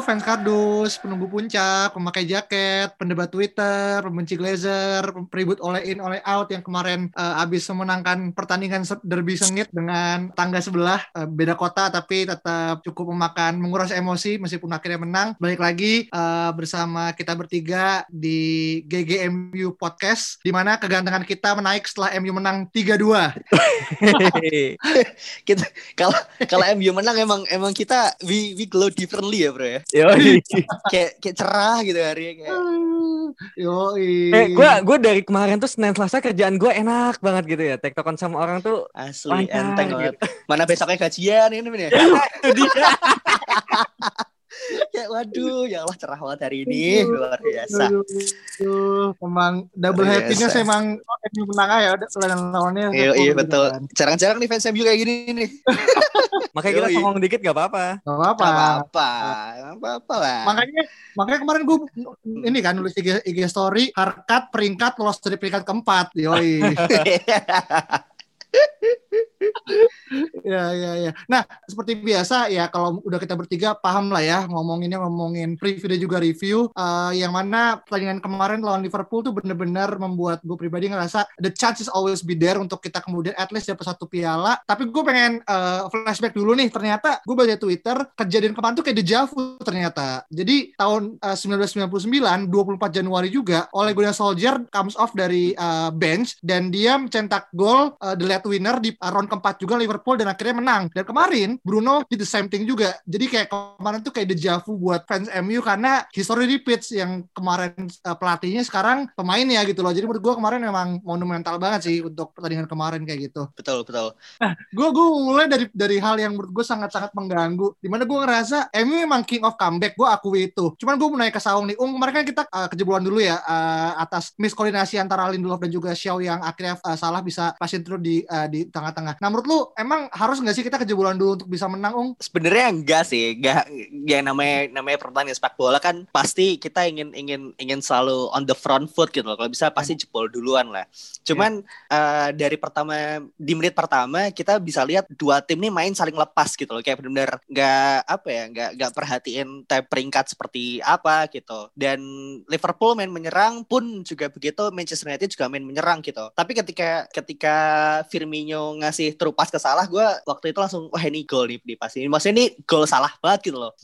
Halo fans kardus, penunggu puncak, pemakai jaket, pendebat Twitter, pembenci Glazer, peribut oleh in oleh out yang kemarin uh, habis memenangkan pertandingan derby sengit dengan tangga sebelah uh, beda kota tapi tetap cukup memakan menguras emosi meskipun akhirnya menang. Balik lagi uh, bersama kita bertiga di GGMU podcast di mana kegantengan kita menaik setelah MU menang 3-2. kita kalau kalau MU menang emang emang kita we we glow differently ya bro ya. Yo, kayak kayak cerah gitu hari kayak. Yo, eh, gue gue dari kemarin tuh Senin Selasa kerjaan gue enak banget gitu ya. Tektokan sama orang tuh asli lancar, enteng banget. Gitu. Mana besoknya gajian ini nih. Itu dia. ya waduh ya Allah cerah banget hari ini. Luar biasa. aduh, emang double happiness emang MU menang ya lawan lawannya iya iya betul. kan. jarang-jarang nih fans MU kayak gini nih. Makanya kita songong dikit gak apa-apa. Gak apa-apa. Gak apa-apa gak apa-apa lah. Makanya makanya kemarin gue ini kan nulis IG, IG story harkat peringkat lolos dari peringkat keempat yoi ya ya ya. Nah seperti biasa ya kalau udah kita bertiga paham lah ya ngomonginnya ngomongin preview dan juga review. Uh, yang mana pertandingan kemarin lawan Liverpool tuh bener-bener membuat gue pribadi ngerasa the chance is always be there untuk kita kemudian at least dapat satu piala. Tapi gue pengen uh, flashback dulu nih. Ternyata gue baca Twitter kejadian kemarin tuh kayak dejavu ternyata. Jadi tahun uh, 1999 24 Januari juga oleh Gunnar Solskjaer comes off dari uh, bench dan dia mencetak gol uh, the late winner di uh, round keempat juga Liverpool dan akhirnya menang. Dan kemarin Bruno did the same thing juga. Jadi kayak kemarin tuh kayak dejavu buat fans MU karena history repeats yang kemarin uh, pelatihnya sekarang pemainnya gitu loh. Jadi menurut gue kemarin memang monumental banget sih untuk pertandingan kemarin kayak gitu. Betul betul. Nah, gue gue mulai dari dari hal yang menurut gue sangat sangat mengganggu. Di mana gue ngerasa MU memang king of comeback. Gue akui itu. Cuman gue mau naik ke Saung nih. Um kemarin kan kita uh, kejebolan dulu ya uh, atas miskoordinasi antara Lindelof dan juga Xiao yang akhirnya uh, salah bisa pasin terus di uh, di tengah-tengah. Nah menurut lu emang harus nggak sih kita kejebolan dulu untuk bisa menang, Ung? Sebenarnya enggak sih, enggak. Ya namanya namanya pertandingan sepak bola kan pasti kita ingin ingin ingin selalu on the front foot gitu loh. Kalau bisa pasti hmm. jebol duluan lah. Cuman yeah. uh, dari pertama di menit pertama kita bisa lihat dua tim ini main saling lepas gitu loh. Kayak benar-benar nggak apa ya, nggak nggak perhatiin peringkat seperti apa gitu. Dan Liverpool main menyerang pun juga begitu, Manchester United juga main menyerang gitu. Tapi ketika ketika Firmino ngasih true pass ke salah gue waktu itu langsung wah ini gol nih, pasti. Maksudnya ini gol salah banget gitu loh.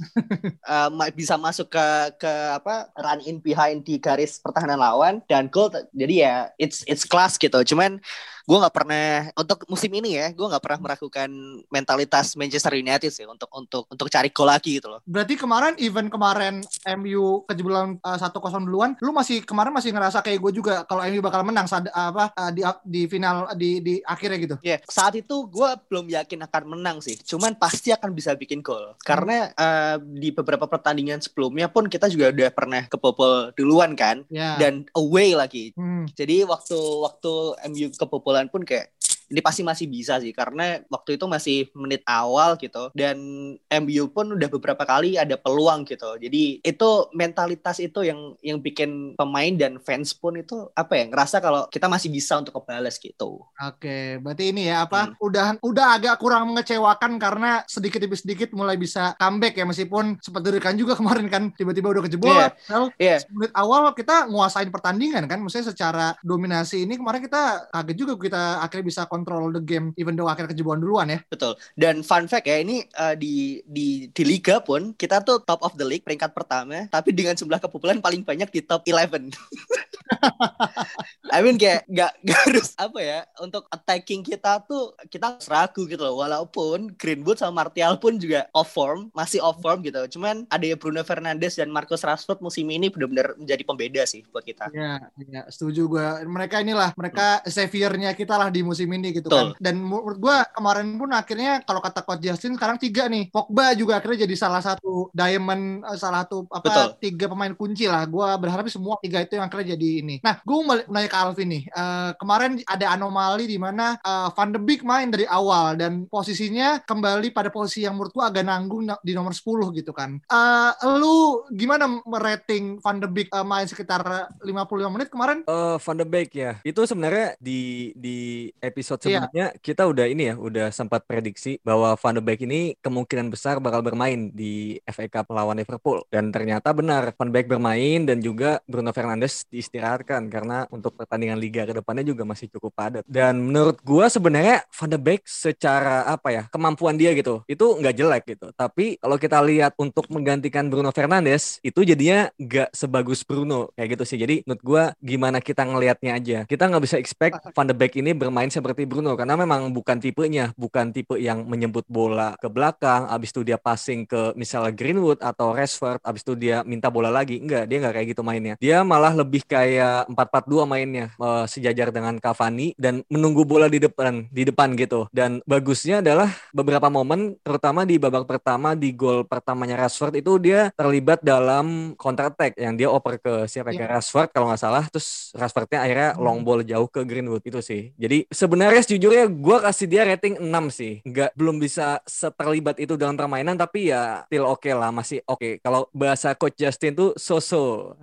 Uh, bisa masuk ke ke apa run in behind di garis pertahanan lawan dan gol jadi ya it's it's class gitu. Cuman gue nggak pernah untuk musim ini ya gue nggak pernah meragukan mentalitas Manchester United sih untuk untuk untuk cari gol lagi gitu loh. Berarti kemarin event kemarin MU kejebolan uh, satu kosong duluan, lu masih kemarin masih ngerasa kayak gue juga kalau MU bakal menang saat apa uh, di di final di di akhirnya gitu. Ya yeah. saat itu gue belum yakin akan menang sih, cuman pasti akan bisa bikin gol karena uh, di beberapa pertandingan sebelumnya pun kita juga udah pernah kebobol duluan kan yeah. dan away lagi. Hmm. Jadi waktu waktu MU kebobol kebobolan pun kayak ini pasti masih bisa sih karena waktu itu masih menit awal gitu dan MU pun udah beberapa kali ada peluang gitu jadi itu mentalitas itu yang yang bikin pemain dan fans pun itu apa ya ngerasa kalau kita masih bisa untuk kebales gitu oke berarti ini ya apa hmm. udah udah agak kurang mengecewakan karena sedikit demi sedikit mulai bisa comeback ya meskipun sempat dirikan juga kemarin kan tiba-tiba udah kejebol yeah. well, yeah. menit awal kita nguasain pertandingan kan maksudnya secara dominasi ini kemarin kita kaget juga kita akhirnya bisa control the game even though akhirnya kejebolan duluan ya. Betul. Dan fun fact ya, ini uh, di di di liga pun kita tuh top of the league peringkat pertama, tapi dengan jumlah kebobolan paling banyak di top 11. I mean kayak gak, gak harus apa ya untuk attacking kita tuh kita harus ragu gitu loh. Walaupun Greenwood sama Martial pun juga off form masih off form gitu. Cuman ada Bruno Fernandes dan Marcus Rashford musim ini benar-benar menjadi pembeda sih buat kita. Ya, ya setuju gue mereka inilah mereka hmm. saviornya kita lah di musim ini gitu Betul. kan. Dan menurut gue kemarin pun akhirnya kalau kata coach Justin sekarang tiga nih. Pogba juga akhirnya jadi salah satu diamond eh, salah satu apa Betul. tiga pemain kunci lah. Gue berharap semua tiga itu yang akhirnya jadi ini. Nah gue mau nanya ke Alvin nih uh, kemarin ada anomali di mana uh, Van de Beek main dari awal dan posisinya kembali pada posisi yang menurut gue agak nanggung di nomor 10 gitu kan uh, lu gimana merating Van de Beek uh, main sekitar 55 menit kemarin uh, Van de Beek ya itu sebenarnya di di episode iya. sebelumnya yeah. kita udah ini ya udah sempat prediksi bahwa Van de Beek ini kemungkinan besar bakal bermain di FA Cup melawan Liverpool dan ternyata benar Van de Beek bermain dan juga Bruno Fernandes diistirahatkan karena untuk pertandingan liga ke depannya juga masih cukup padat. Dan menurut gua sebenarnya Van de Beek secara apa ya, kemampuan dia gitu, itu nggak jelek gitu. Tapi kalau kita lihat untuk menggantikan Bruno Fernandes, itu jadinya nggak sebagus Bruno kayak gitu sih. Jadi menurut gua gimana kita ngelihatnya aja. Kita nggak bisa expect Van de Beek ini bermain seperti Bruno karena memang bukan tipenya, bukan tipe yang menyebut bola ke belakang, abis itu dia passing ke misalnya Greenwood atau Rashford, abis itu dia minta bola lagi. Enggak, dia nggak kayak gitu mainnya. Dia malah lebih kayak 4-4-2 mainnya uh, sejajar dengan Cavani dan menunggu bola di depan di depan gitu. Dan bagusnya adalah beberapa momen terutama di babak pertama di gol pertamanya Rashford itu dia terlibat dalam counter attack yang dia oper ke siapa ya, yeah. Rashford kalau nggak salah terus Rashfordnya akhirnya hmm. long ball jauh ke Greenwood itu sih. Jadi sebenarnya sejujurnya gue kasih dia rating 6 sih. Nggak belum bisa seterlibat itu dalam permainan tapi ya still oke okay lah masih oke. Okay. Kalau bahasa coach Justin tuh so-so.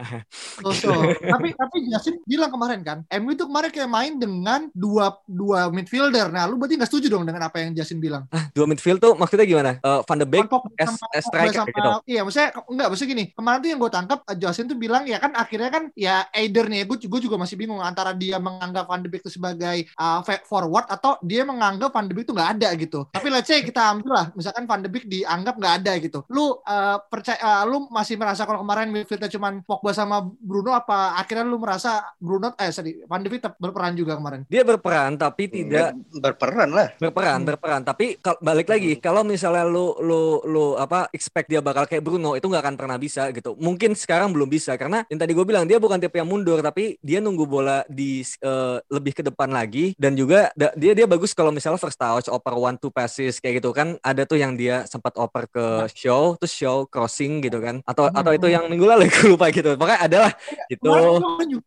So-so. tapi tapi Justin bilang kemarin kan, MU itu kemarin kayak main dengan dua dua midfielder. Nah, lu berarti nggak setuju dong dengan apa yang Justin bilang? Ah, dua midfield tuh maksudnya gimana? Uh, Van de Beek as, as striker sama, gitu. Iya, maksudnya enggak maksudnya gini. Kemarin tuh yang gue tangkap uh, Justin tuh bilang ya kan akhirnya kan ya either nih gue gue juga masih bingung antara dia menganggap Van de Beek itu sebagai uh, forward atau dia menganggap Van de Beek itu nggak ada gitu. Tapi let's say kita ambil lah, misalkan Van de Beek dianggap nggak ada gitu. Lu uh, percaya uh, lu masih merasa kalau kemarin midfieldnya cuma Pogba sama Bruno apa akhirnya lu merasa Bruno eh sorry Van de Beek berperan juga kemarin. Dia berperan tapi hmm, tidak berperan lah. Berperan, hmm. berperan. Tapi balik lagi, hmm. kalau misalnya lu lu lu apa expect dia bakal kayak Bruno itu nggak akan pernah bisa gitu. Mungkin sekarang belum bisa karena yang tadi gue bilang dia bukan tipe yang mundur tapi dia nunggu bola di uh, lebih ke depan lagi dan juga da, dia dia bagus kalau misalnya first touch oper one two passes kayak gitu kan ada tuh yang dia sempat oper ke show terus show crossing gitu kan atau hmm. atau itu yang minggu lalu gue lupa gitu. Pokoknya ada lah gitu.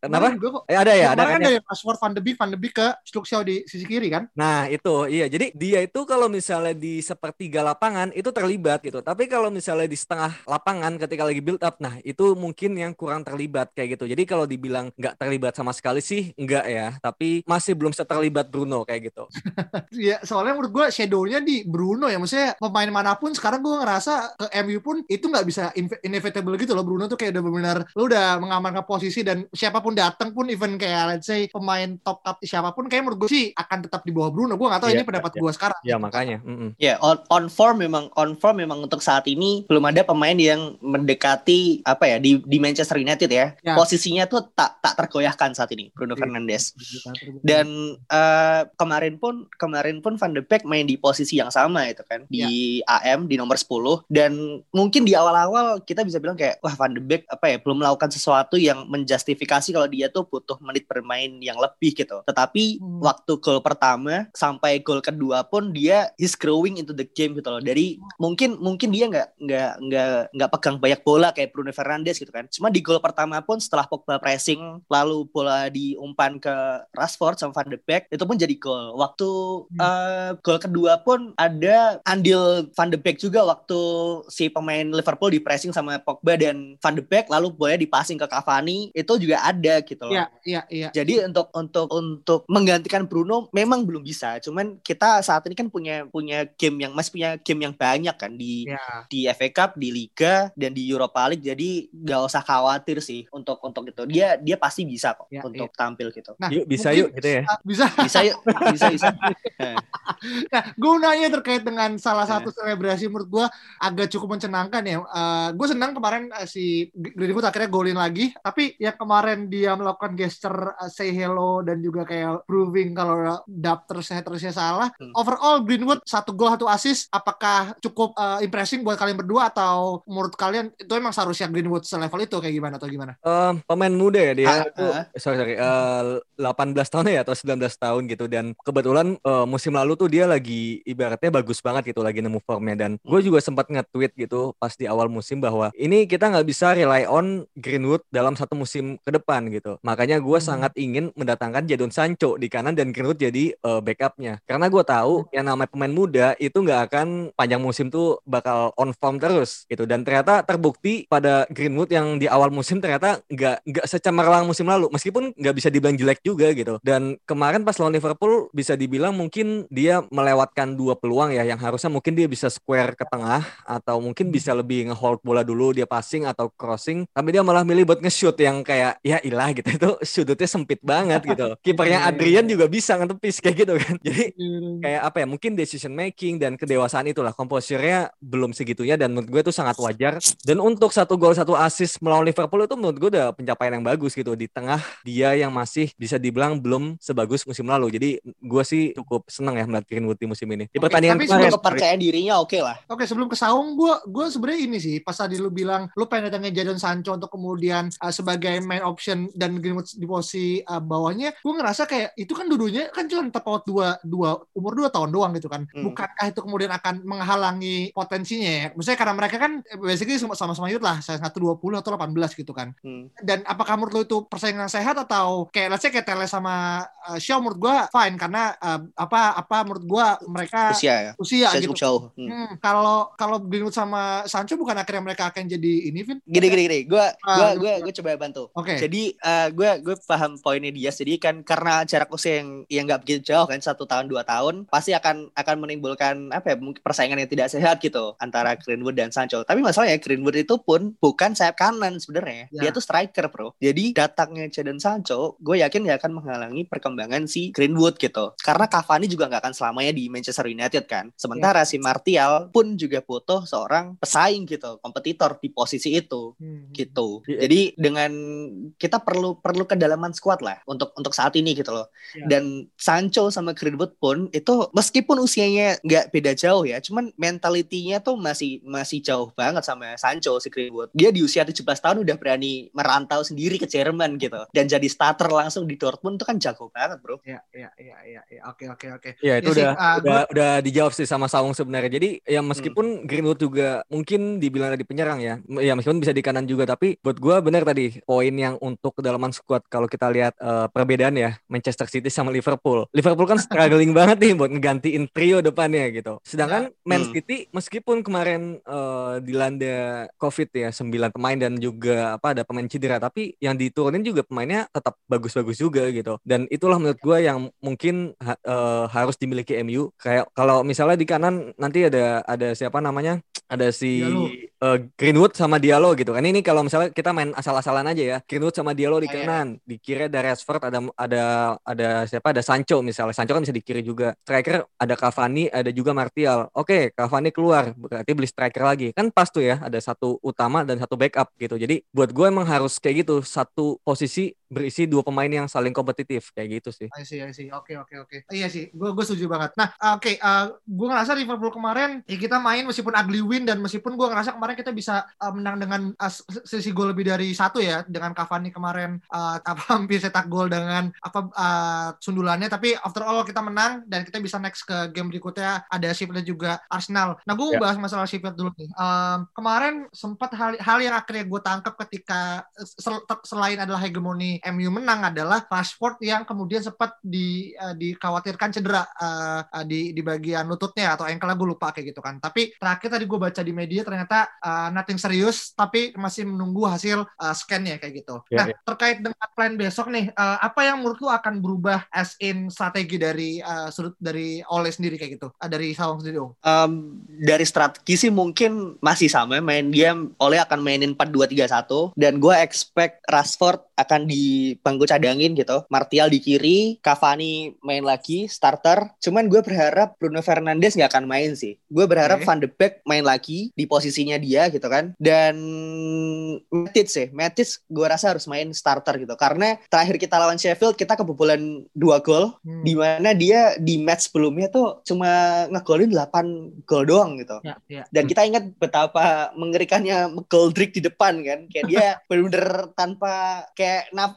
Kenapa? Eh, ada ya, ada kan ya. password Van de Beek, Van de Beek ke Sluxiao di sisi kiri kan? Nah itu iya. Jadi dia itu kalau misalnya di sepertiga lapangan itu terlibat gitu. Tapi kalau misalnya di setengah lapangan ketika lagi build up, nah itu mungkin yang kurang terlibat kayak gitu. Jadi kalau dibilang nggak terlibat sama sekali sih enggak ya. Tapi masih belum seterlibat Bruno kayak gitu. Iya soalnya menurut gue shadownya di Bruno ya. Maksudnya pemain mana pun sekarang gue ngerasa ke MU pun itu nggak bisa inevitable gitu loh. Bruno tuh kayak udah benar lu udah mengamankan posisi dan siapa pun datang pun even kayak let's say pemain top top siapa pun kayak menurut gue sih akan tetap di bawah Bruno. Gue gak tahu yeah, ini pendapat yeah. gue sekarang. Ya yeah, makanya. Mm -mm. Ya yeah, on, on form memang on form memang untuk saat ini belum ada pemain yang mendekati apa ya di di Manchester United ya. Yeah. Posisinya tuh tak tak tergoyahkan saat ini Bruno yeah. Fernandes. Dan uh, kemarin pun kemarin pun Van de Beek main di posisi yang sama itu kan di yeah. AM di nomor 10 dan mungkin di awal-awal kita bisa bilang kayak wah Van de Beek apa ya belum melakukan sesuatu yang menjustifikasi kalau dia tuh butuh menit bermain yang lebih gitu. Tetapi hmm. waktu gol pertama sampai gol kedua pun dia is growing into the game gitu loh. Dari hmm. mungkin mungkin dia nggak nggak nggak nggak pegang banyak bola kayak Bruno Fernandes gitu kan. Cuma di gol pertama pun setelah Pogba pressing lalu bola diumpan ke Rashford sama Van de Beek itu pun jadi gol. Waktu hmm. uh, gol kedua pun ada andil Van de Beek juga waktu si pemain Liverpool di pressing sama Pogba dan Van de Beek lalu boleh dipassing ke Cavani itu juga ada gitu loh. Iya, iya, iya. Jadi untuk untuk untuk menggantikan Bruno memang belum bisa. Cuman kita saat ini kan punya punya game yang masih punya game yang banyak kan di ya. di FA Cup, di Liga dan di Europa League. Jadi nggak usah khawatir sih untuk untuk itu. Dia dia pasti bisa kok ya, untuk ya. tampil gitu. Nah, yuk bisa yuk gitu ya. Bisa. Bisa yuk. bisa bisa. nah, gunanya terkait dengan salah satu selebrasi menurut gue agak cukup mencenangkan ya. Uh, gue senang kemarin uh, si Greenwood akhirnya golin lagi, tapi ya kemarin dia melakukan gesture uh, say hello dan juga kayak proving kalau dap terusnya salah. Hmm. Overall Greenwood satu gol satu assist, apakah cukup uh, impressing buat kalian berdua atau menurut kalian itu emang seharusnya Greenwood selevel itu kayak gimana atau gimana? Um, pemain muda ya dia. Uh, uh. Sorry sorry. Uh, 18 tahun ya atau 19 tahun gitu dan kebetulan uh, musim lalu tuh dia lagi ibaratnya bagus banget gitu lagi nemu formnya dan gue juga sempat nge-tweet gitu pas di awal musim bahwa ini kita nggak bisa rely on Greenwood dalam satu musim ke depan gitu makanya gue hmm. sangat ingin mendatangkan Jadon Sancho di kanan dan Greenwood jadi uh, backupnya. Karena gue tahu hmm. yang namanya pemain muda itu nggak akan panjang musim tuh bakal on form terus gitu. Dan ternyata terbukti pada Greenwood yang di awal musim ternyata nggak nggak secemerlang musim lalu. Meskipun nggak bisa dibilang jelek juga gitu. Dan kemarin pas lawan Liverpool bisa dibilang mungkin dia melewatkan dua peluang ya yang harusnya mungkin dia bisa square ke tengah atau mungkin bisa lebih ngehold bola dulu dia passing atau crossing. Tapi dia malah milih buat nge-shoot yang kayak ya ilah gitu. Itu sudutnya sempit banget gitu. Kipernya Adrian juga bisa ngetepis kayak gitu kan. Jadi iya, kayak apa ya mungkin decision making dan kedewasaan itulah. Komposernya belum segitunya dan menurut gue itu sangat wajar. Dan untuk satu gol satu assist melawan Liverpool itu menurut gue udah pencapaian yang bagus gitu. Di tengah dia yang masih bisa dibilang belum sebagus musim lalu. Jadi gue sih cukup seneng ya melihat Greenwood di musim ini. Di pertandingan tapi sebelum kepercayaan dirinya oke okay lah. Oke, okay, sebelum ke Saung gue gue sebenarnya ini sih pas tadi lu bilang lu pengen datangin Jadon Sancho untuk kemudian uh, sebagai main option dan Greenwood di posisi uh, bawahnya, gue ngerasa kayak itu kan dudunya kan cuma tepat dua dua umur dua tahun doang gitu kan. Hmm. Bukankah itu kemudian akan menghalangi potensinya ya? Misalnya karena mereka kan basically sama-sama youth lah, saya satu dua puluh atau delapan belas gitu kan. Hmm. Dan apakah menurut lu itu persaingan sehat atau kayak let's say kayak Tele sama uh, Shaw menurut gue fine karena uh, apa apa menurut gua mereka usia ya usia, usia gitu. jauh hmm. hmm, kalau kalau Greenwood sama Sancho bukan akhirnya mereka akan jadi ini Vin gini gini gini gua uh, gua gua, gua coba bantu oke okay. jadi uh, gua gua paham poinnya dia jadi kan karena jarak usia yang yang nggak begitu jauh kan satu tahun dua tahun pasti akan akan menimbulkan apa ya mungkin persaingan yang tidak sehat gitu antara Greenwood dan Sancho tapi masalahnya Greenwood itu pun bukan sayap kanan sebenarnya ya. dia tuh striker bro jadi datangnya Jadon Sancho gue yakin dia akan menghalangi perkembangan si Greenwood gitu karena Cavani juga nggak akan selamanya di Manchester United kan. Sementara yeah. si Martial pun juga butuh seorang pesaing gitu, kompetitor di posisi itu hmm. gitu. Jadi dengan kita perlu perlu kedalaman squad lah untuk untuk saat ini gitu loh. Yeah. Dan Sancho sama Greenwood pun itu meskipun usianya nggak beda jauh ya, cuman mentalitinya tuh masih masih jauh banget sama Sancho si Greenwood. Dia di usia 17 tahun udah berani merantau sendiri ke Jerman gitu dan jadi starter langsung di Dortmund itu kan jago banget, Bro. Iya, iya, iya, iya. Oke, oke, oke. Iya, itu ya udah uh, udah udah dijawab sih sama Saung sebenarnya. Jadi ya meskipun hmm. Greenwood juga mungkin dibilang di penyerang ya, ya meskipun bisa di kanan juga, tapi buat gue benar tadi poin yang untuk kedalaman squad kalau kita lihat uh, perbedaan ya Manchester City sama Liverpool. Liverpool kan struggling banget nih buat ngegantiin trio depannya gitu. Sedangkan ya. Man hmm. City meskipun kemarin uh, dilanda COVID ya 9 pemain dan juga apa ada pemain cedera, tapi yang diturunin juga pemainnya tetap bagus-bagus juga gitu. Dan itulah menurut gue yang mungkin uh, harus dimiliki MU kayak kalau misalnya di kanan nanti ada ada siapa namanya ada si uh, Greenwood sama Diallo gitu kan ini kalau misalnya kita main asal-asalan aja ya Greenwood sama Diallo di kanan di kiri ada Rashford ada ada ada siapa? Ada Sancho misalnya. Sancho kan bisa di kiri juga. Striker ada Cavani ada juga Martial. Oke Cavani keluar. Berarti beli striker lagi. Kan pas tuh ya ada satu utama dan satu backup gitu. Jadi buat gue emang harus kayak gitu. Satu posisi berisi dua pemain yang saling kompetitif kayak gitu sih. I see, I see. Oke, oke, oke. Iya sih, gue gue setuju banget. Nah, oke, okay, uh, gue ngerasa Liverpool kemarin ya kita main meskipun ugly win dan meskipun gue ngerasa kemarin kita bisa uh, menang dengan uh, sisi gol lebih dari satu ya dengan Cavani kemarin uh, apa hampir cetak gol dengan apa uh, sundulannya. Tapi after all kita menang dan kita bisa next ke game berikutnya ada Sheffield juga Arsenal. Nah, gue yeah. bahas masalah Sheffield dulu nih. Um, kemarin sempat hal hal yang akhirnya gue tangkap ketika sel, selain adalah hegemoni MU menang adalah Rashford yang kemudian sempat di uh, dikhawatirkan cedera uh, uh, di di bagian lututnya atau ankle gue lupa kayak gitu kan. Tapi terakhir tadi gue baca di media ternyata uh, nothing serius tapi masih menunggu hasil uh, scan-nya kayak gitu. Yeah, nah, yeah. terkait dengan plan besok nih uh, apa yang menurut lu akan berubah as in strategi dari uh, sudut dari Ole sendiri kayak gitu. Uh, dari Sawang sendiri dong. Um, dari strategi sih mungkin masih sama main game Ole akan mainin 4-2-3-1 dan gue expect Rashford akan di di bangku cadangin gitu. Martial di kiri, Cavani main lagi starter. Cuman gue berharap Bruno Fernandes nggak akan main sih. Gue berharap Oke. Van de Beek main lagi di posisinya dia gitu kan. Dan Matic sih, Matic gue rasa harus main starter gitu. Karena terakhir kita lawan Sheffield kita kebobolan dua gol Hmm. di mana dia di match sebelumnya tuh cuma ngegolin 8 gol doang gitu. Ya, ya. Dan kita ingat betapa mengerikannya Goldrick di depan kan. Kayak dia bener-bener tanpa kayak naf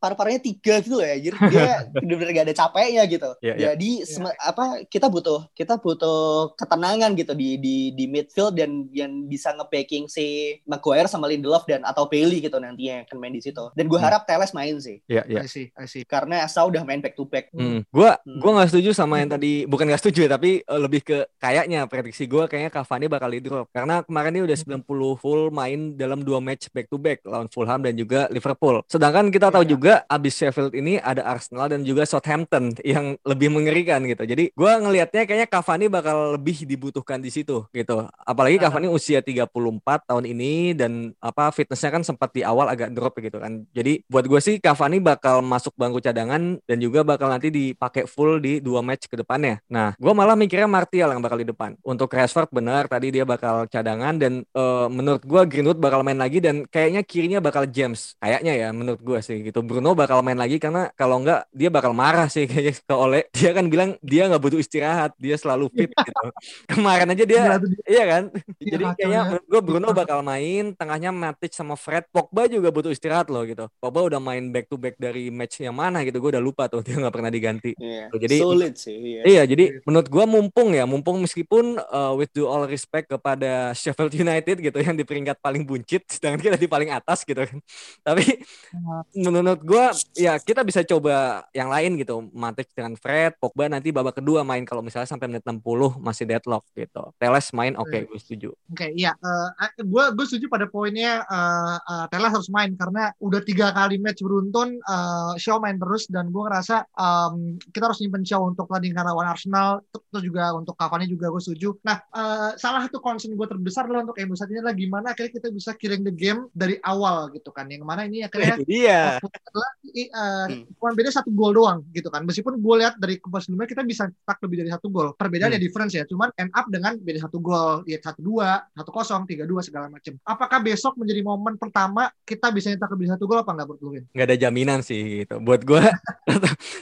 paru-parunya tiga gitu loh ya. Jadi dia bener-bener gak ada capeknya gitu. Iya, iya. Jadi sem- apa kita butuh kita butuh ketenangan gitu di di di midfield dan yang bisa nge-backing si Maguire sama Lindelof dan atau Bailey gitu nantinya yang akan main di situ. Dan gue Hmm. harap Teles main sih. Iya, iya. I see, I see. Karena Asa udah main back to back. Hmm. Gua Hmm. gua nggak setuju sama yang tadi bukan nggak setuju ya, tapi eh, lebih ke kayaknya prediksi gua kayaknya Cavani bakal di drop karena kemarin dia udah 90 full main dalam dua match back to back lawan Fulham dan juga Liverpool. Sedangkan kita tahu Iya. juga abis Sheffield ini ada Arsenal dan juga Southampton yang lebih mengerikan gitu. Jadi gua ngelihatnya kayaknya Cavani bakal lebih dibutuhkan di situ gitu. Apalagi. Cavani usia 34 tahun ini dan apa fitnessnya kan sempat di awal agak drop gitu kan. Jadi buat gue sih Cavani bakal masuk bangku cadangan dan juga bakal nanti dipakai full di dua match ke depannya. Nah, gue malah mikirnya Martial yang bakal di depan. Untuk Rashford benar tadi dia bakal cadangan dan eh, menurut gue Greenwood bakal main lagi dan kayaknya kirinya bakal James. Kayaknya ya menurut gue sih gitu. Bruno bakal main lagi karena kalau enggak dia bakal marah sih kayaknya ke Ole. Dia kan bilang dia nggak butuh istirahat, dia selalu fit gitu. Kemarin aja dia. Iya kan? Iya, Jadi kayaknya ya. menurut gue Bruno bakal main, tengahnya Matic sama Fred. Pogba juga butuh istirahat loh gitu. Pogba udah main back to back dari match yang mana gitu. Gue udah lupa tuh dia nggak pernah diganti. Iya. Jadi- Sulit sih. Iya. Iya, jadi menurut gua mumpung ya, mumpung meskipun uh, with due all respect kepada Sheffield United gitu yang di peringkat paling buncit, sedangkan kita di paling atas gitu kan. Tapi menurut gua ya kita bisa coba yang lain gitu, Matic dengan Fred, Pogba nanti babak kedua main kalau misalnya sampai menit 60 masih deadlock gitu. Teles main oke, Hmm. gue setuju. Oke, iya. gue gue setuju pada poinnya uh, uh, Teles harus main karena udah tiga kali match beruntun uh, Shaw main terus dan gue ngerasa um, kita harus nyimpen Shaw untuk pertandingan lawan Arsenal ter- terus juga untuk Cavani juga gue setuju. Nah, uh, salah satu concern gue terbesar adalah untuk MU saat ini adalah gimana akhirnya kita bisa killing the game dari awal gitu kan. Yang mana ini akhirnya Itu uh, Hmm. cuma beda satu gol doang gitu kan. Meskipun gue lihat dari kebas sebelumnya kita bisa tak lebih dari satu gol. Perbedaannya Hmm. difference ya. Cuman end up dengan beda satu gol. Ya satu dua, satu kosong, tiga dua segala macam. Apakah besok menjadi momen pertama kita bisa nyetak lebih dari satu gol apa nggak menurut lu, nggak ada jaminan sih gitu. Buat gua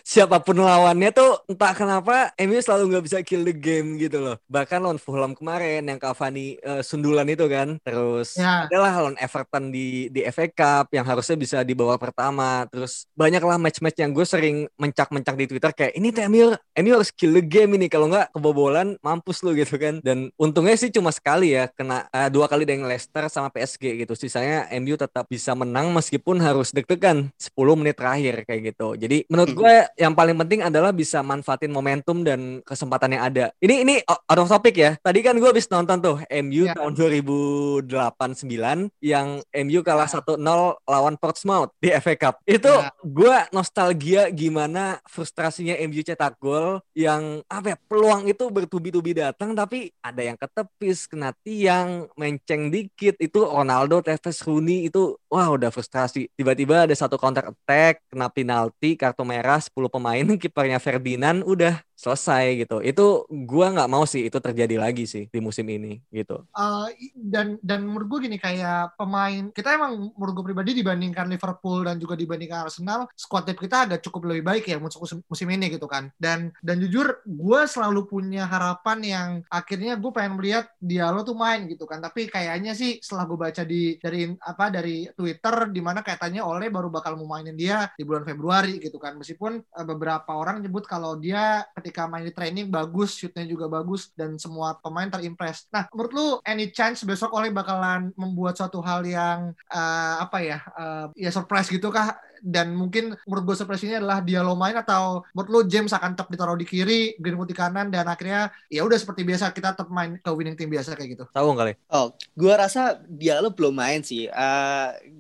siapa pun lawannya tuh entah kenapa MU selalu nggak bisa kill the game gitu loh. Bahkan lawan Fulham kemarin yang Cavani eh, sundulan itu kan. Terus Ya. adalah lawan Everton di di FA Cup yang harusnya bisa di bawah pertama. Terus banyaklah match-match yang gue sering mencak-mencak di Twitter kayak ini tuh MU MU harus kill the game ini kalau nggak kebobolan mampus lu gitu kan. Dan untungnya sih cuma sekali ya kena eh, dua kali dengan Leicester sama PSG gitu. Sisanya MU tetap bisa menang meskipun harus deg-degan 10 menit terakhir kayak gitu. Jadi menurut gue yang paling penting adalah bisa manfaatin momentum dan kesempatan yang ada. Ini ini out of topic ya. Tadi kan gue habis nonton tuh MU Ya. tahun 2008-9 yang MU kalah 1-0 lawan Portsmouth di FA Cup. Itu Ya. gue nostalgia gimana frustrasinya MU cetak gol yang apa ya peluang itu bertubi-tubi datang tapi ada yang ketepis kena tiang menceng dikit. Itu Ronaldo Tevez Rooney itu wah udah frustrasi. Tiba-tiba ada satu counter attack kena penalti kartu merah 10 pemain kipernya Ferdinand udah selesai gitu. Itu gua nggak mau sih itu terjadi lagi sih di musim ini gitu. Uh, dan dan menurut gue gini kayak pemain kita emang menurut gue pribadi dibandingkan Liverpool dan juga dibandingkan Arsenal squad depth kita agak cukup lebih baik ya musim, musim- ini gitu kan. Dan dan jujur gue selalu punya harapan yang akhirnya gue pengen melihat Diallo tuh main gitu kan. Tapi kayaknya sih setelah gue baca di dari apa dari Twitter di mana katanya Oleh baru bakal mau mainin dia di bulan Februari gitu kan. Meskipun uh, beberapa orang nyebut kalau dia main di training bagus shootnya juga bagus dan semua pemain terimpress. Nah menurut lu any chance besok Oleh bakalan membuat suatu hal yang eh, apa ya eh, ya surprise gitu kah dan mungkin menurut gue surprise ini adalah dia lo main atau menurut lu James akan tetap ditaruh di kiri Greenwood di kanan dan akhirnya ya udah seperti biasa kita tetap main ke winning team biasa kayak gitu tahu kali Oh, gue rasa Diallo belum main sih.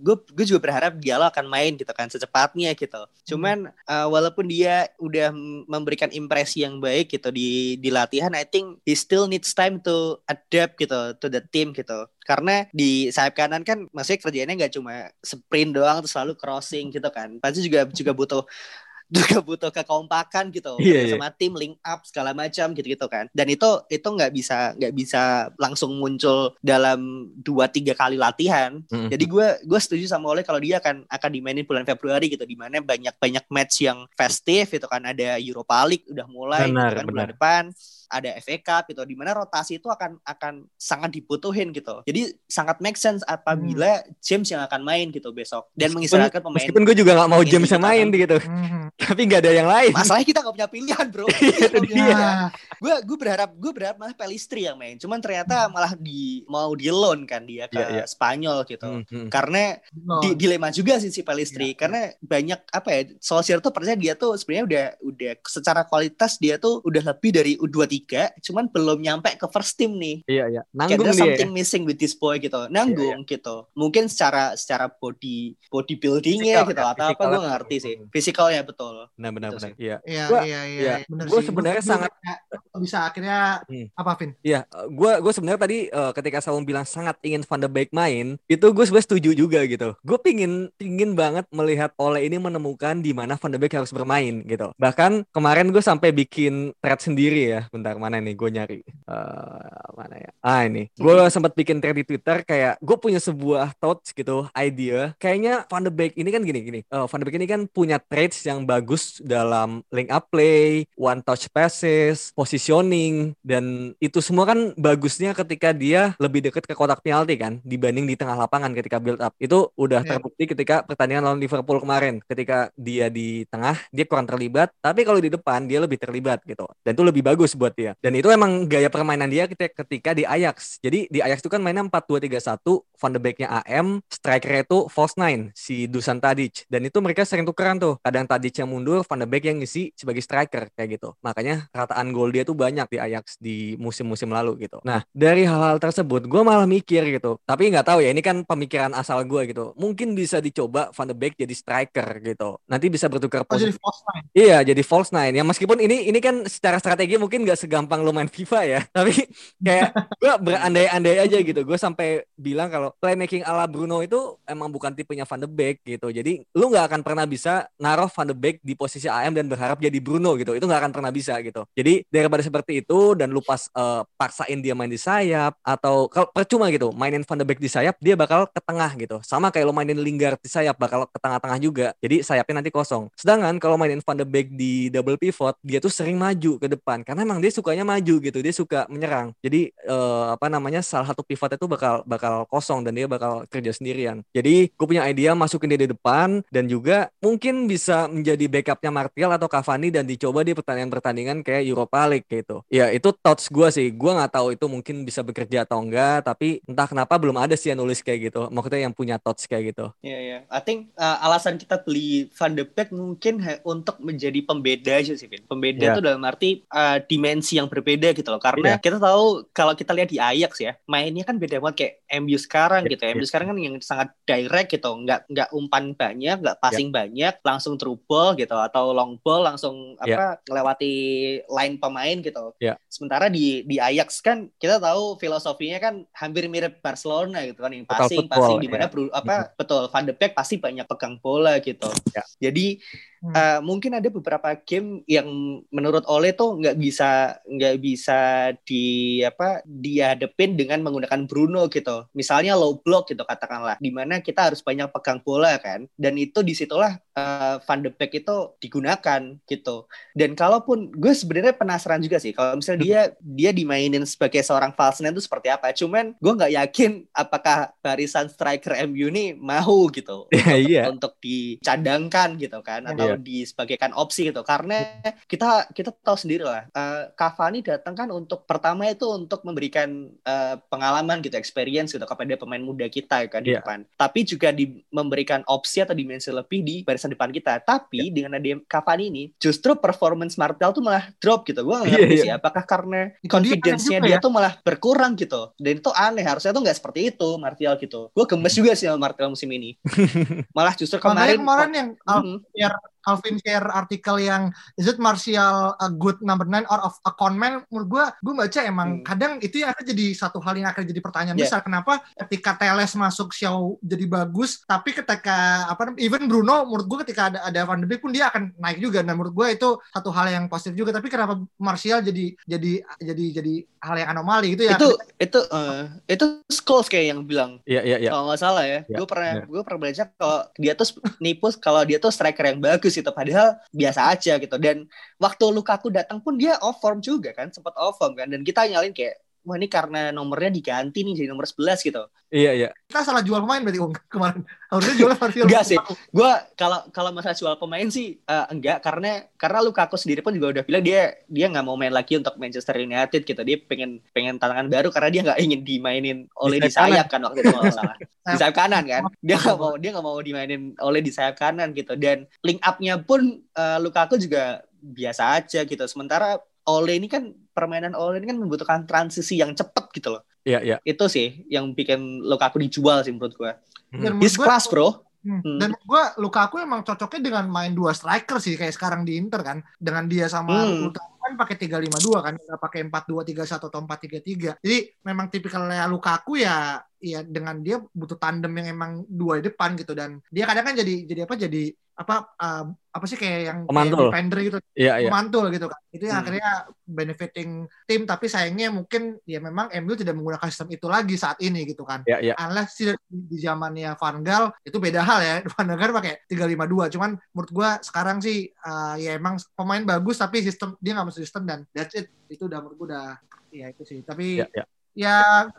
gue gue juga berharap Diallo akan main gitu kan secepatnya gitu. Cuman uh, walaupun dia udah memberikan impresi yang baik gitu di di latihan I think he still needs time to adapt gitu to the team gitu karena di sayap kanan kan maksudnya kerjanya nggak cuma sprint doang terus selalu crossing gitu kan pasti juga juga butuh juga butuh kekompakan gitu Iya, iya. sama tim link up segala macam gitu gitu kan dan itu itu nggak bisa nggak bisa langsung muncul dalam dua tiga kali latihan Mm-mm. jadi gue gue setuju sama Oleh kalau dia akan akan dimainin bulan Februari gitu di mana banyak banyak match yang festive gitu kan ada Europa League udah mulai Benar, gitu kan bulan benar. depan ada FA Cup gitu di mana rotasi itu akan akan sangat dibutuhin gitu jadi sangat make sense apabila James yang akan main gitu besok dan Meskipun- mengistirahatkan pemain Meskipun gue juga nggak mau James yang main kan. gitu, Mhm. tapi nggak ada yang lain. masalahnya kita nggak punya pilihan bro Itu dia. Nah, gue gue berharap gue berharap malah Pelistri yang main cuman ternyata malah di mau di loan kan dia ke Iya, iya. Spanyol gitu Hmm, hmm. karena betul. di, dilema juga sih si Pelistri karena banyak apa ya Solskjaer tuh percaya dia tuh sebenarnya udah udah secara kualitas dia tuh udah lebih dari U23 cuman belum nyampe ke first team nih Iya iya, Kayak nanggung dia. ya. something missing with this boy gitu nanggung gitu mungkin secara secara body bodybuildingnya Fisikal gitu ya, atau apa gue nggak ngerti sih fisikalnya betul Benar benar Gitu benar. sih. Iya. Iya, iya, iya, iya. Gua sih. sebenarnya sangat- kayak bisa akhirnya Hmm. apa, Vin? Iya, gue gue sebenarnya tadi eh, ketika Saung bilang sangat ingin Van de Beek main, itu gue sebenarnya setuju juga gitu. Gue pingin pingin banget melihat Ole ini menemukan di mana Van de Beek harus bermain gitu. Bahkan kemarin gue sampai bikin thread sendiri ya. Bentar mana nih gue nyari Eh, mana ya? Ah ini, gue sempat bikin thread di Twitter kayak gue punya sebuah thoughts gitu, idea. Kayaknya Van de Beek ini kan gini gini. Eh, Van de Beek ini kan punya traits yang bagus dalam link up play, one touch passes, positioning dan itu semua kan bagusnya ketika dia lebih dekat ke kotak penalti kan dibanding di tengah lapangan ketika build up. Itu udah Iya. terbukti ketika pertandingan lawan Liverpool kemarin. Ketika dia di tengah dia kurang terlibat, tapi kalau di depan dia lebih terlibat gitu. Dan itu lebih bagus buat dia. Dan itu emang gaya permainan dia ketika, di Ajax. Jadi di Ajax itu kan mainnya 4-2-3-1, Van de Beek-nya AM, striker itu false nine si Dusan Tadic. Dan itu mereka sering tukeran tuh. Kadang Tadic yang mundur, Van de Beek yang ngisi sebagai striker kayak gitu. Makanya rataan gol dia tuh banyak di Ajax di musim-musim lalu gitu. Nah, dari hal-hal tersebut gue malah mikir gitu. Tapi nggak tahu ya, ini kan pemikiran asal gue gitu. Mungkin bisa dicoba Van de Beek jadi striker gitu. Nanti bisa bertukar Oh, jadi posisi. false nine. Iya, jadi false nine. Ya meskipun ini ini kan secara strategi mungkin nggak segampang lo main FIFA ya. Tapi kayak gue berandai-andai aja gitu. Gue sampai bilang kalau playmaking ala Bruno itu emang bukan tipenya Van de Beek gitu. Jadi lu nggak akan pernah bisa naruh Van de Beek di posisi AM dan berharap jadi Bruno gitu. Itu nggak akan pernah bisa gitu. Jadi daripada seperti itu dan lu pas eh, paksain dia main di sayap atau kalau percuma gitu mainin Van de Beek di sayap dia bakal ke tengah gitu. Sama kayak lo mainin Lingard di sayap bakal ke tengah-tengah juga. Jadi sayapnya nanti kosong. Sedangkan kalau mainin Van de Beek di double pivot dia tuh sering maju ke depan karena emang dia sukanya maju gitu. Dia suka menyerang. Jadi eh, apa namanya salah satu pivot itu bakal bakal kosong dan dia bakal kerja sendirian. Jadi gue punya ide masukin dia di depan dan juga mungkin bisa menjadi backupnya Martial atau Cavani dan dicoba di pertandingan-pertandingan kayak Europa League gitu. Ya itu thoughts gue sih. Gue nggak tahu itu mungkin bisa bekerja atau enggak. Tapi entah kenapa belum ada sih yang nulis kayak gitu. Maksudnya yang punya thoughts kayak gitu. Iya, iya. I think uh, alasan kita beli Van de Beek mungkin untuk menjadi pembeda aja sih, Vin. Pembeda Iya. itu dalam arti uh, dimensi yang berbeda gitu loh. Karena Iya. kita tahu kalau kita lihat di Ajax ya, mainnya kan beda banget kayak MU sekarang Iya, gitu. MU iya. sekarang kan yang sangat direct gitu, nggak nggak umpan banyak, nggak Iya. passing banyak, langsung through ball gitu atau long ball langsung Iya. apa melewati line pemain gitu. Iya. Sementara di di Ajax kan kita tahu filosofinya kan hampir mirip Barcelona gitu kan yang passing football, passing di mana ya. Bru- apa betul Van de Beek pasti banyak pegang bola gitu. Ya. Jadi Hmm. eh, mungkin ada beberapa game yang menurut Ole tuh nggak bisa nggak bisa di apa dihadepin dengan menggunakan Bruno gitu. Misalnya low block gitu katakanlah, di mana kita harus banyak pegang bola kan, dan itu di situlah eh, Van de Beek itu digunakan gitu. Dan kalaupun gue sebenarnya penasaran juga sih kalau misalnya dia dia dimainin sebagai seorang false nine itu seperti apa. Cuman gue nggak yakin apakah barisan striker MU ini mau gitu Iya, iya. untuk dicadangkan gitu kan atau Iya. disebagaikan opsi gitu. Karena kita kita tahu sendiri lah eh, Cavani datang kan untuk pertama itu untuk memberikan eh, pengalaman gitu, experience gitu kepada pemain muda kita kan di Iya. depan. Tapi juga di memberikan opsi atau dimensi lebih di barisan depan kita. Tapi Iya. dengan ada Cavani ini justru performance Martial tuh malah drop gitu. Gue nggak Iya, ngerti iya. sih apakah karena Dia confidence-nya juga dia ya. tuh malah berkurang gitu. Dan itu aneh, harusnya tuh nggak seperti itu Martial gitu. Gue gemes juga sih sama Martial musim ini. Malah justru Makanya kemarin kemarin yang Mhm. biar Alvin share artikel yang is it Martial a good number nine or of a conman menurut gue gue baca emang hmm. kadang itu yang akan jadi satu hal yang akan jadi pertanyaan yeah. besar kenapa ketika Teles masuk show jadi bagus tapi ketika apa even Bruno menurut gue ketika ada ada Van de Beek pun dia akan naik juga dan menurut gue itu satu hal yang positif juga tapi kenapa Martial jadi jadi jadi jadi hal yang anomali gitu ya itu itu uh, itu Scholes kayak yang bilang iya iya iya kalau nggak salah ya yeah. gue pernah yeah. gue pernah baca kalau dia tuh nipu kalau dia tuh striker yang bagus itu padahal biasa aja gitu. Dan waktu Lukaku datang pun dia off form juga kan sempat off form kan. Dan kita nyalin kayak wah ini karena nomornya diganti nih jadi nomor 11 gitu. Iya, iya. Kita salah jual pemain berarti Ung kemarin. Harusnya jual Martial. enggak sih. Gua kalau kalau masalah jual pemain sih uh, enggak karena karena Lukaku sendiri pun juga udah bilang dia dia nggak mau main lagi untuk Manchester United gitu. Dia pengen pengen tantangan baru karena dia nggak ingin dimainin oleh di, di sayap kan waktu itu kalau salah. di sayap kanan kan. Dia nggak mau dia nggak mau dimainin oleh di sayap kanan gitu dan link up-nya pun uh, Lukaku juga biasa aja gitu. Sementara Ole ini kan permainan Ole ini kan membutuhkan transisi yang cepat gitu loh. Iya, iya. Itu sih yang bikin Lukaku dijual sih menurut gue. Hmm. His class, bro. Hmm. hmm. Dan gue Lukaku emang cocoknya dengan main dua striker sih kayak sekarang di Inter kan. Dengan dia sama hmm. kan pakai tiga lima dua kan, nggak pakai empat dua tiga satu atau empat tiga tiga. Jadi memang tipikalnya Lukaku ya ya dengan dia butuh tandem yang emang dua di depan gitu dan dia kadang kan jadi jadi apa jadi apa uh, apa sih kayak yang pemantul. kayak defender gitu iya, iya. pemantul gitu kan itu yang hmm. akhirnya benefiting tim tapi sayangnya mungkin ya memang MU tidak menggunakan sistem itu lagi saat ini gitu kan iya, iya. unless di, di zamannya Van Gaal itu beda hal ya Van Gaal pakai 352 cuman menurut gua sekarang sih uh, ya emang pemain bagus tapi sistem dia nggak masuk sistem dan that's it itu udah menurut gua udah ya itu sih tapi iya, iya. ya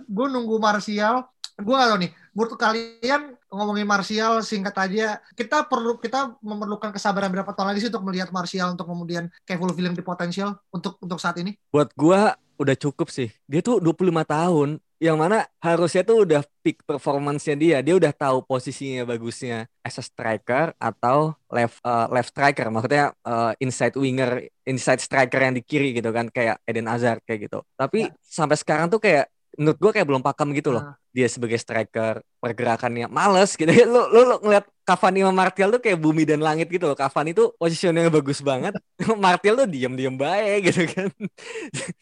gue nunggu Martial gue gak tau nih. Menurut kalian ngomongin Martial singkat aja kita perlu kita memerlukan kesabaran berapa tahun lagi sih untuk melihat Martial untuk kemudian kayak fulfilling di potensial untuk untuk saat ini? Buat gue udah cukup sih. Dia tuh 25 tahun yang mana harusnya tuh udah peak performance-nya dia. Dia udah tahu posisinya bagusnya as a striker atau left uh, left striker. Maksudnya uh, inside winger inside striker yang di kiri gitu kan kayak Eden Hazard kayak gitu. Tapi ya. sampai sekarang tuh kayak menurut gue kayak belum pakem gitu loh. Dia sebagai striker pergerakannya males gitu. lu, lu, lu ngeliat Cavani sama Martial tuh kayak bumi dan langit gitu loh. Cavani tuh positionnya bagus banget. Martial tuh diem-diem baik gitu kan.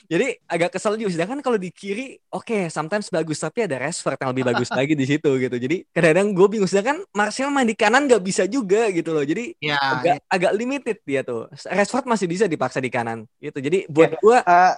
Jadi agak kesel juga. Sedangkan kalau di kiri, oke, okay, sometimes bagus. Tapi ada Rashford yang lebih bagus lagi di situ gitu. Jadi kadang-kadang gue bingung. Sedangkan Martial main di kanan gak bisa juga gitu loh. Jadi ya, agak, ya. agak limited dia tuh. Rashford masih bisa dipaksa di kanan gitu. Jadi buat ya, gue, uh,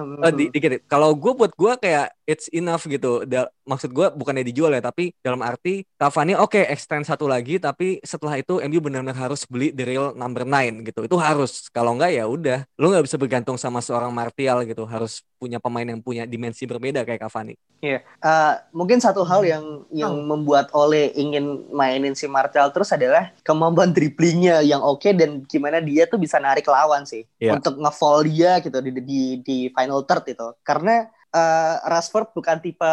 uh, di, dikit. Kalau gue buat gue kayak it's enough gitu. Maksud gue bukannya dijual ya, tapi dalam arti Cavani oke okay, extend satu lagi tapi setelah itu MU benar-benar harus beli the real number nine gitu itu harus kalau enggak ya udah lu nggak bisa bergantung sama seorang Martial gitu harus punya pemain yang punya dimensi berbeda kayak Cavani. Iya, yeah. uh, mungkin satu hal yang yang oh. membuat Ole ingin mainin si Martial terus adalah kemampuan dribblingnya yang oke okay dan gimana dia tuh bisa narik lawan sih yeah. untuk ngevoll dia gitu di, di di final third itu. Karena uh, Rashford bukan tipe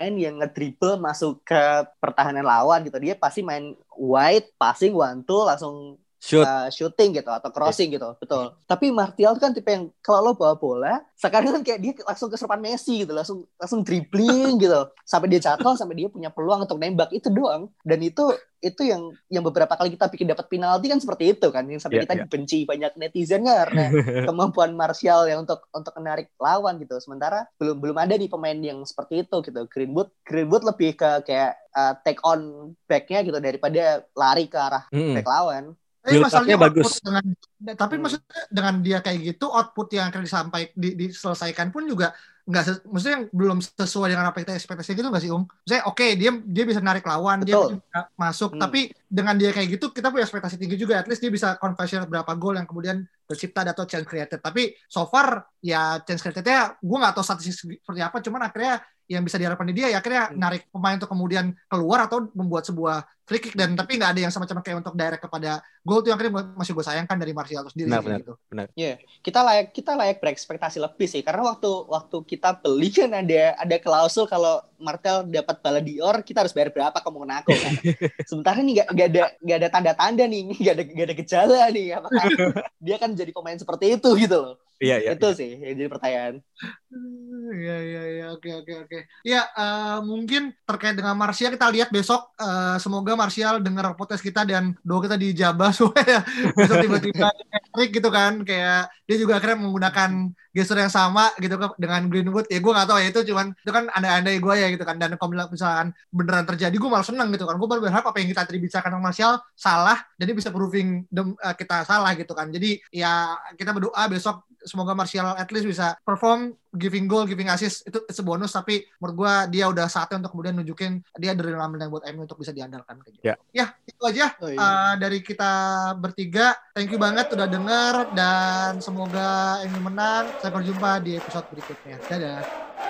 main yang ngedribble masuk ke pertahanan lawan gitu. Dia pasti main wide, passing one two langsung Shoot. Uh, shooting gitu atau crossing yeah. gitu betul tapi Martial kan tipe yang kalau lo bawa bola sekarang kan kayak dia langsung keserpan Messi gitu langsung langsung dribbling gitu sampai dia jatuh sampai dia punya peluang untuk nembak itu doang dan itu itu yang yang beberapa kali kita bikin dapat penalti kan seperti itu kan yang sampai yeah, kita yeah. dibenci banyak netizen kan karena kemampuan Martial yang untuk untuk menarik lawan gitu sementara belum belum ada nih pemain yang seperti itu gitu Greenwood Greenwood lebih ke kayak uh, take on backnya gitu daripada lari ke arah mm. back lawan tapi masalahnya bagus. Dengan, tapi hmm. maksudnya dengan dia kayak gitu output yang akan disampaikan di, diselesaikan pun juga nggak maksudnya yang belum sesuai dengan apa kita ekspektasi gitu nggak sih Um? Saya oke okay, dia dia bisa narik lawan Betul. dia bisa masuk hmm. tapi dengan dia kayak gitu kita punya ekspektasi tinggi juga at least dia bisa conversion berapa gol yang kemudian tercipta atau chance created tapi so far ya chance creatednya gue nggak tahu statistik seperti apa cuman akhirnya yang bisa diharapkan di dia ya akhirnya hmm. narik pemain untuk kemudian keluar atau membuat sebuah free kick dan tapi nggak ada yang sama-sama kayak untuk direct kepada gol itu yang akhirnya masih gue sayangkan dari Martial sendiri benar, benar, gitu. Benar. Iya, yeah. kita layak kita layak berekspektasi lebih sih karena waktu waktu kita beli kan ada ada klausul kalau Martial dapat Ballon d'Or kita harus bayar berapa ke Monaco kan. Sementara nih nggak ada nggak ada tanda-tanda nih, nggak ada nggak ada gejala nih apakah dia kan jadi pemain seperti itu gitu loh. Iya, iya. Itu sih yang jadi pertanyaan. Iya iya iya oke oke oke. Ya eh, mungkin terkait dengan Martial kita lihat besok eh, semoga Martial dengar podcast kita dan doa kita dijabah supaya besok tiba-tiba Patrick gitu kan kayak dia juga akhirnya menggunakan gestur yang sama gitu kan dengan Greenwood. Ya gue gak tahu ya itu cuman itu kan andai-andai gue ya gitu kan. Dan kalau misalkan beneran terjadi gue malah seneng gitu kan. Gue berharap apa yang kita tadi bicarakan sama Martial salah jadi bisa proving dem- eh, kita salah gitu kan. Jadi ya kita berdoa besok semoga Martial at least bisa perform giving goal, giving assist itu itu bonus tapi menurut gua dia udah saatnya untuk kemudian nunjukin dia dari yang buat MU untuk bisa diandalkan kayak gitu. Ya. Ya, itu aja Oh, iya. uh, dari kita bertiga. Thank you banget udah denger dan semoga MU menang. Sampai berjumpa di episode berikutnya. Dadah.